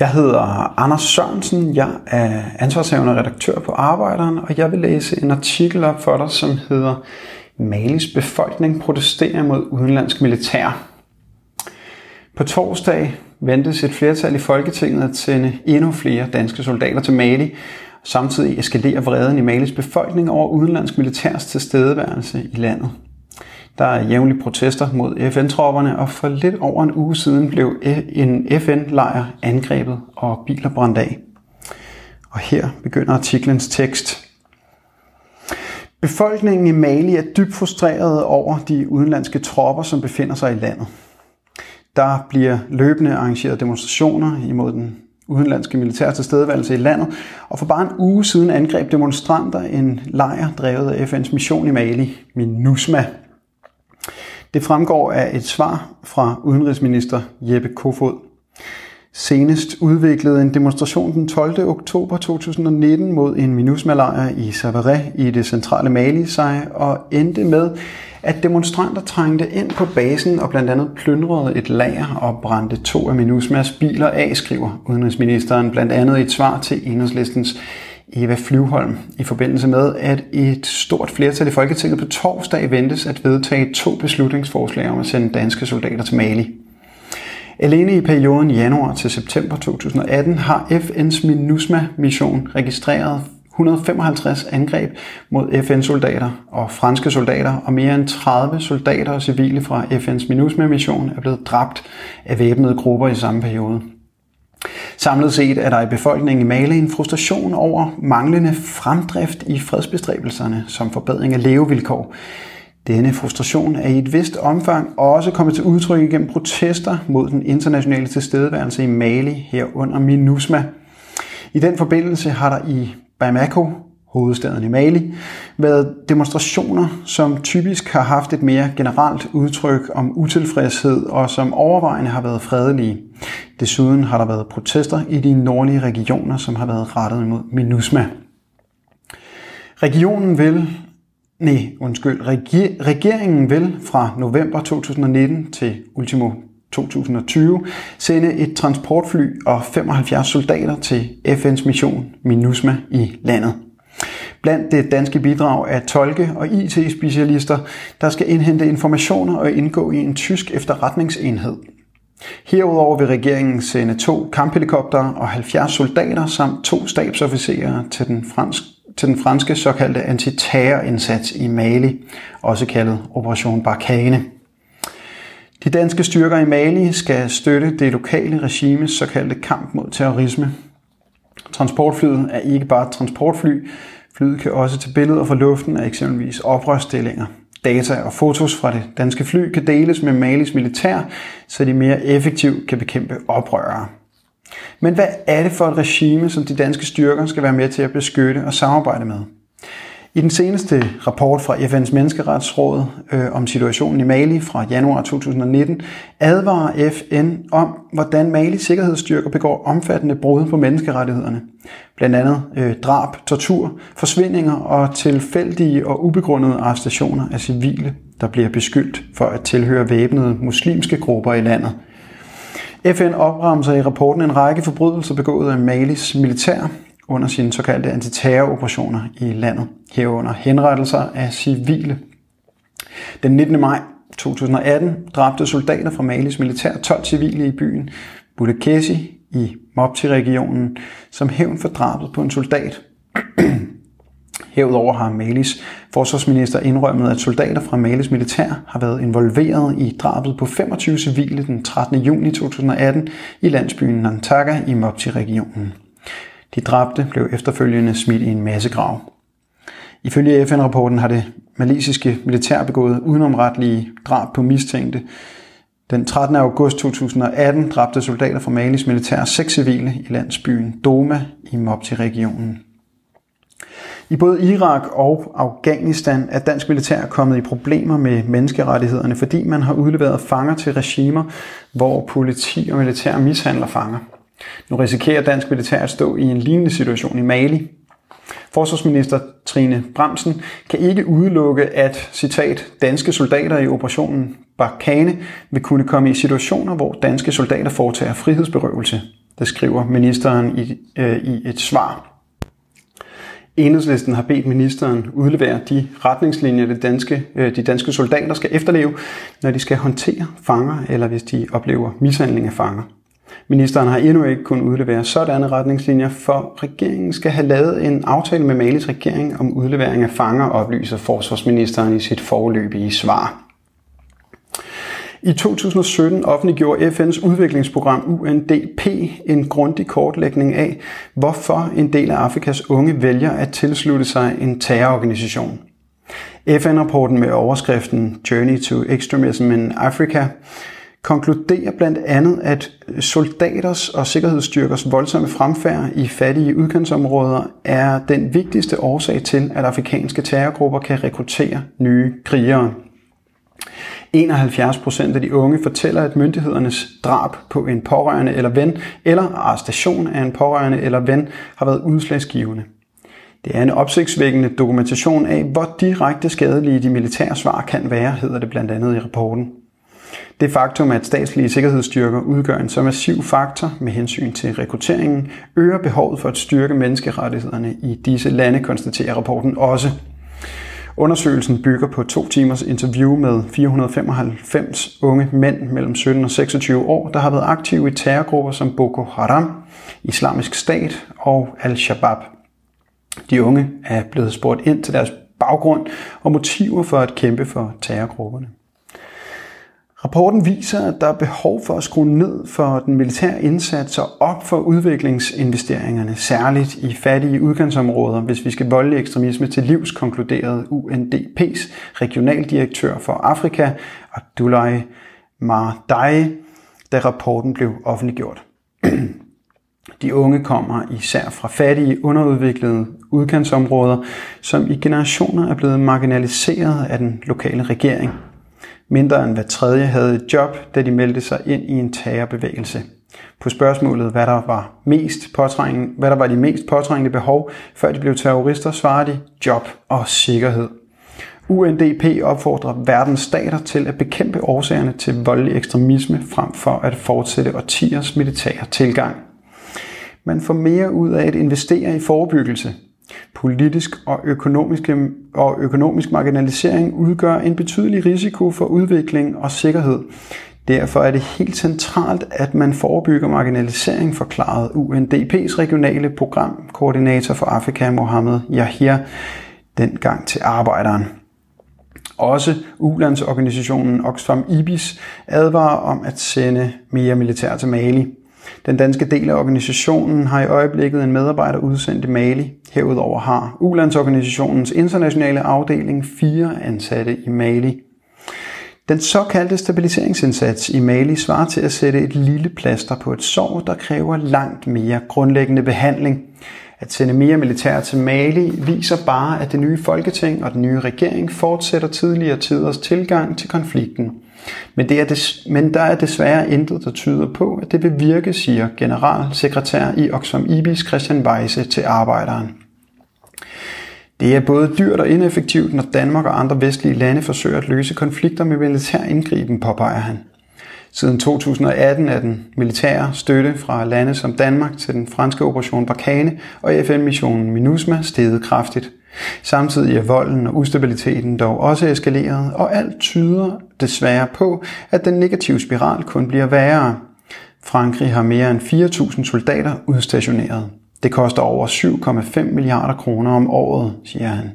Jeg hedder Anders Sørensen, jeg er ansvarshavende redaktør på Arbejderen, og jeg vil læse en artikel op for dig, som hedder Malis befolkning protesterer mod udenlandsk militær. På torsdag ventes et flertal i Folketinget at sende endnu flere danske soldater til Mali. Samtidig eskalerer vreden i Malis befolkning over udenlandsk militærs tilstedeværelse i landet. Der er jævnlige protester mod FN-tropperne, og for lidt over en uge siden blev en FN-lejr angrebet og biler brændt af. Og her begynder artiklens tekst. Befolkningen i Mali er dybt frustreret over de udenlandske tropper, som befinder sig i landet. Der bliver løbende arrangeret demonstrationer imod den udenlandske militær tilstedeværelse i landet, og for bare en uge siden angreb demonstranter en lejr drevet af FN's mission i Mali, MINUSMA. Det fremgår af et svar fra udenrigsminister Jeppe Kofod. Senest udviklede en demonstration den 12. oktober 2019 mod en minusmalejr i Savare i det centrale Mali sig og endte med, at demonstranter trængte ind på basen og blandt andet plyndrede et lager og brændte to af Minusmas biler af, skriver udenrigsministeren blandt andet i et svar til enhedslistens Eva Flyvholm i forbindelse med, at et stort flertal i Folketinget på torsdag ventes at vedtage to beslutningsforslag om at sende danske soldater til Mali. Alene i perioden januar til september 2018 har FN's MINUSMA-mission registreret 155 angreb mod FN-soldater og franske soldater, og mere end 30 soldater og civile fra FN's MINUSMA-mission er blevet dræbt af væbnede grupper i samme periode. Samlet set er der i befolkningen i Mali en frustration over manglende fremdrift i fredsbestræbelserne som forbedring af levevilkår. Denne frustration er i et vist omfang også kommet til udtryk igennem protester mod den internationale tilstedeværelse i Mali herunder MINUSMA. I den forbindelse har der i Bamako, hovedstaden i Mali, været demonstrationer, som typisk har haft et mere generelt udtryk om utilfredshed og som overvejende har været fredelige. Desuden har der været protester i de nordlige regioner, som har været rettet mod MINUSMA. Regionen vil Nej, undskyld. Regeringen vil fra november 2019 til ultimo 2020 sende et transportfly og 75 soldater til FN's mission MINUSMA i landet. Blandt det danske bidrag af tolke og IT-specialister, der skal indhente informationer og indgå i en tysk efterretningsenhed. Herudover vil regeringen sende to kamphelikoptere og 70 soldater samt to stabsofficerer til den, fransk, til den franske såkaldte antiterrorindsats i Mali, også kaldet Operation Barkhane. De danske styrker i Mali skal støtte det lokale regimes såkaldte kamp mod terrorisme. Transportflyet er ikke bare et transportfly, flyet kan også tage billeder fra luften af eksempelvis oprørsstillinger. Data og fotos fra det danske fly kan deles med Malis militær, så de mere effektivt kan bekæmpe oprørere. Men hvad er det for et regime, som de danske styrker skal være med til at beskytte og samarbejde med? I den seneste rapport fra FN's Menneskeretsråd øh, om situationen i Mali fra januar 2019 advarer FN om, hvordan Malis sikkerhedsstyrker begår omfattende brud på menneskerettighederne. Blandt andet øh, drab, tortur, forsvindinger og tilfældige og ubegrundede arrestationer af civile, der bliver beskyldt for at tilhøre væbnede muslimske grupper i landet. FN opremser i rapporten en række forbrydelser begået af Malis militær, under sine såkaldte antiterroroperationer i landet, herunder henrettelser af civile. Den 19. maj 2018 dræbte soldater fra Malis militær 12 civile i byen Budakesi i Mopti-regionen som hævn for drabet på en soldat. Herudover har Malis forsvarsminister indrømmet, at soldater fra Malis militær har været involveret i drabet på 25 civile den 13. juni 2018 i landsbyen Nantaga i Mopti-regionen. De dræbte blev efterfølgende smidt i en massegrav. Ifølge FN-rapporten har det malisiske militær begået udenomretlige drab på mistænkte. Den 13. august 2018 dræbte soldater fra Malis militær seks civile i landsbyen Doma i Mopti-regionen. I både Irak og Afghanistan er dansk militær kommet i problemer med menneskerettighederne, fordi man har udleveret fanger til regimer, hvor politi og militær mishandler fanger. Nu risikerer dansk militær at stå i en lignende situation i Mali. Forsvarsminister Trine Bremsen kan ikke udelukke, at citat, danske soldater i operationen Barkane vil kunne komme i situationer, hvor danske soldater foretager frihedsberøvelse. Det skriver ministeren i, øh, i et svar. Enhedslisten har bedt ministeren udlevere de retningslinjer, de danske, øh, de danske soldater skal efterleve, når de skal håndtere fanger, eller hvis de oplever mishandling af fanger. Ministeren har endnu ikke kunnet udlevere sådanne retningslinjer, for regeringen skal have lavet en aftale med Malis regering om udlevering af fanger, oplyser forsvarsministeren i sit forløbige svar. I 2017 offentliggjorde FN's udviklingsprogram UNDP en grundig kortlægning af, hvorfor en del af Afrikas unge vælger at tilslutte sig en terrororganisation. FN-rapporten med overskriften Journey to Extremism in Africa konkluderer blandt andet, at soldaters og sikkerhedsstyrkers voldsomme fremfærd i fattige udkantsområder er den vigtigste årsag til, at afrikanske terrorgrupper kan rekruttere nye krigere. 71 procent af de unge fortæller, at myndighedernes drab på en pårørende eller ven, eller arrestation af en pårørende eller ven, har været udslagsgivende. Det er en opsigtsvækkende dokumentation af, hvor direkte skadelige de militære svar kan være, hedder det blandt andet i rapporten. Det faktum, at statslige sikkerhedsstyrker udgør en så massiv faktor med hensyn til rekrutteringen, øger behovet for at styrke menneskerettighederne i disse lande, konstaterer rapporten også. Undersøgelsen bygger på to timers interview med 495 unge mænd mellem 17 og 26 år, der har været aktive i terrorgrupper som Boko Haram, Islamisk Stat og Al-Shabaab. De unge er blevet spurgt ind til deres baggrund og motiver for at kæmpe for terrorgrupperne. Rapporten viser, at der er behov for at skrue ned for den militære indsats og op for udviklingsinvesteringerne, særligt i fattige udkantsområder, hvis vi skal volde ekstremisme til livs, konkluderede UNDP's regionaldirektør for Afrika, Abdullahi Mardai, da rapporten blev offentliggjort. De unge kommer især fra fattige, underudviklede udkantsområder, som i generationer er blevet marginaliseret af den lokale regering – Mindre end hver tredje havde et job, da de meldte sig ind i en terrorbevægelse. På spørgsmålet, hvad der var, mest påtrængende, hvad der var de mest påtrængende behov, før de blev terrorister, svarede de job og sikkerhed. UNDP opfordrer verdens stater til at bekæmpe årsagerne til voldelig ekstremisme frem for at fortsætte årtiers militære tilgang. Man får mere ud af at investere i forebyggelse, Politisk og økonomisk, øh, og økonomisk marginalisering udgør en betydelig risiko for udvikling og sikkerhed. Derfor er det helt centralt, at man forebygger marginalisering, forklarede UNDP's regionale programkoordinator for Afrika, Mohammed Yahya, dengang til arbejderen. Også ulandsorganisationen Oxfam IBIS advarer om at sende mere militær til Mali. Den danske del af organisationen har i øjeblikket en medarbejder udsendt i Mali. Herudover har Ulandsorganisationens internationale afdeling fire ansatte i Mali. Den såkaldte stabiliseringsindsats i Mali svarer til at sætte et lille plaster på et sår, der kræver langt mere grundlæggende behandling. At sende mere militær til Mali viser bare, at det nye folketing og den nye regering fortsætter tidligere tiders tilgang til konflikten. Men, det er des, men der er desværre intet, der tyder på, at det vil virke, siger generalsekretær i Oxfam Ibis Christian Weise til arbejderen. Det er både dyrt og ineffektivt, når Danmark og andre vestlige lande forsøger at løse konflikter med militær indgriben, påpeger han. Siden 2018 er den militære støtte fra lande som Danmark til den franske operation Barkhane og FN-missionen MINUSMA steget kraftigt. Samtidig er volden og ustabiliteten dog også eskaleret, og alt tyder desværre på, at den negative spiral kun bliver værre. Frankrig har mere end 4.000 soldater udstationeret. Det koster over 7,5 milliarder kroner om året, siger han.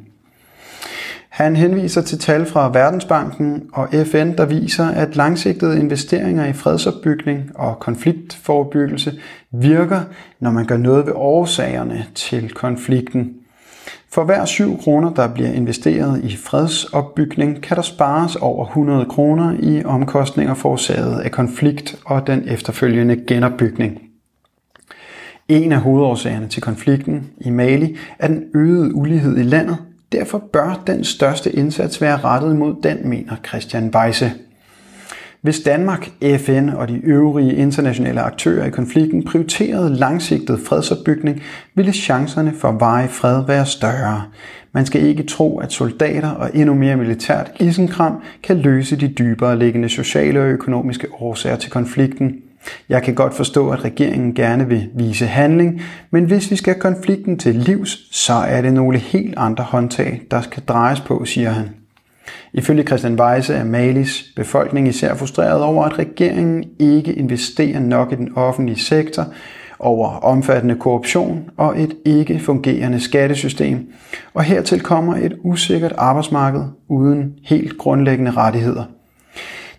Han henviser til tal fra Verdensbanken og FN, der viser, at langsigtede investeringer i fredsopbygning og konfliktforebyggelse virker, når man gør noget ved årsagerne til konflikten. For hver 7 kroner, der bliver investeret i fredsopbygning, kan der spares over 100 kroner i omkostninger forårsaget af konflikt og den efterfølgende genopbygning. En af hovedårsagerne til konflikten i Mali er den øgede ulighed i landet. Derfor bør den største indsats være rettet mod den, mener Christian Weisse. Hvis Danmark, FN og de øvrige internationale aktører i konflikten prioriterede langsigtet fredsopbygning, ville chancerne for varig fred være større. Man skal ikke tro, at soldater og endnu mere militært isenkram kan løse de dybere liggende sociale og økonomiske årsager til konflikten. Jeg kan godt forstå, at regeringen gerne vil vise handling, men hvis vi skal konflikten til livs, så er det nogle helt andre håndtag, der skal drejes på, siger han. Ifølge Christian Weise er Malis befolkning især frustreret over, at regeringen ikke investerer nok i den offentlige sektor, over omfattende korruption og et ikke fungerende skattesystem, og hertil kommer et usikkert arbejdsmarked uden helt grundlæggende rettigheder.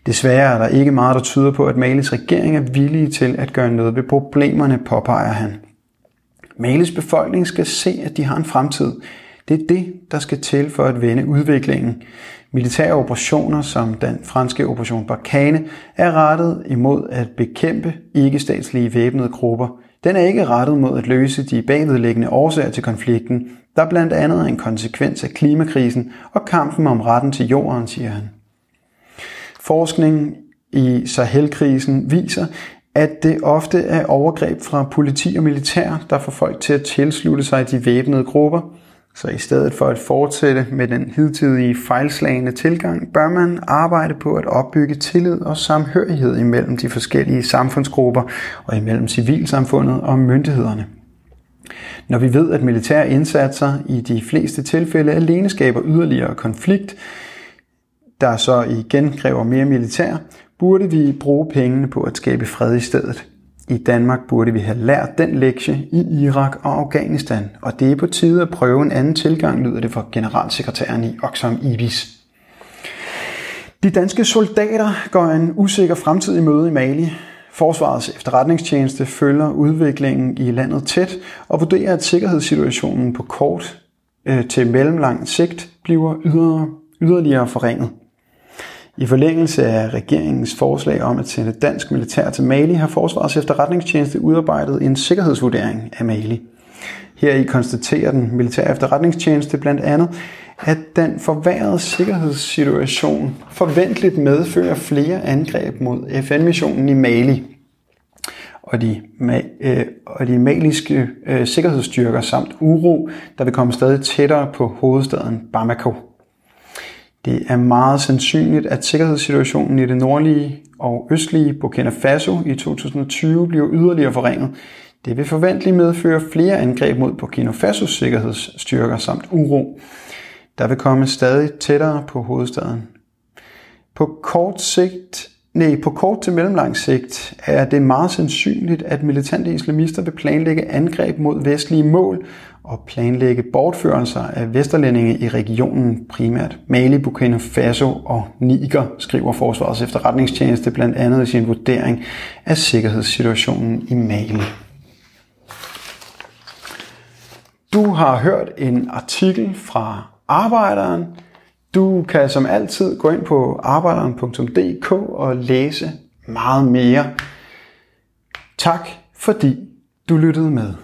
Desværre er der ikke meget, der tyder på, at Malis regering er villige til at gøre noget ved problemerne, påpeger han. Malis befolkning skal se, at de har en fremtid. Det er det, der skal til for at vende udviklingen. Militære operationer som den franske operation Barkhane er rettet imod at bekæmpe ikke-statslige væbnede grupper. Den er ikke rettet mod at løse de bagvedliggende årsager til konflikten, der blandt andet er en konsekvens af klimakrisen og kampen om retten til jorden, siger han. Forskning i Sahelkrisen viser, at det ofte er overgreb fra politi og militær, der får folk til at tilslutte sig de væbnede grupper. Så i stedet for at fortsætte med den hidtidige fejlslagende tilgang, bør man arbejde på at opbygge tillid og samhørighed imellem de forskellige samfundsgrupper og imellem civilsamfundet og myndighederne. Når vi ved, at militære indsatser i de fleste tilfælde alene skaber yderligere konflikt, der så igen kræver mere militær, burde vi bruge pengene på at skabe fred i stedet. I Danmark burde vi have lært den lektie i Irak og Afghanistan, og det er på tide at prøve en anden tilgang, lyder det fra generalsekretæren i Oxfam Ibis. De danske soldater går en usikker fremtid i møde i Mali. Forsvarets efterretningstjeneste følger udviklingen i landet tæt og vurderer, at sikkerhedssituationen på kort øh, til mellemlang sigt bliver yderligere forringet. I forlængelse af regeringens forslag om at sende dansk militær til Mali, har Forsvarets efterretningstjeneste udarbejdet en sikkerhedsvurdering af Mali. Her i konstaterer den militære efterretningstjeneste blandt andet, at den forværrede sikkerhedssituation forventeligt medfører flere angreb mod FN-missionen i Mali og de, øh, og de maliske øh, sikkerhedsstyrker samt uro, der vil komme stadig tættere på hovedstaden Bamako. Det er meget sandsynligt, at sikkerhedssituationen i det nordlige og østlige Burkina Faso i 2020 bliver yderligere forringet. Det vil forventeligt medføre flere angreb mod Burkina Fasos sikkerhedsstyrker samt uro. Der vil komme stadig tættere på hovedstaden. På kort sigt Nej, på kort til mellemlang sigt er det meget sandsynligt, at militante islamister vil planlægge angreb mod vestlige mål og planlægge bortførelser af vesterlændinge i regionen, primært Mali, Burkina Faso og Niger, skriver Forsvarets efterretningstjeneste blandt andet i sin vurdering af sikkerhedssituationen i Mali. Du har hørt en artikel fra Arbejderen, du kan som altid gå ind på arbejderen.dk og læse meget mere. Tak fordi du lyttede med.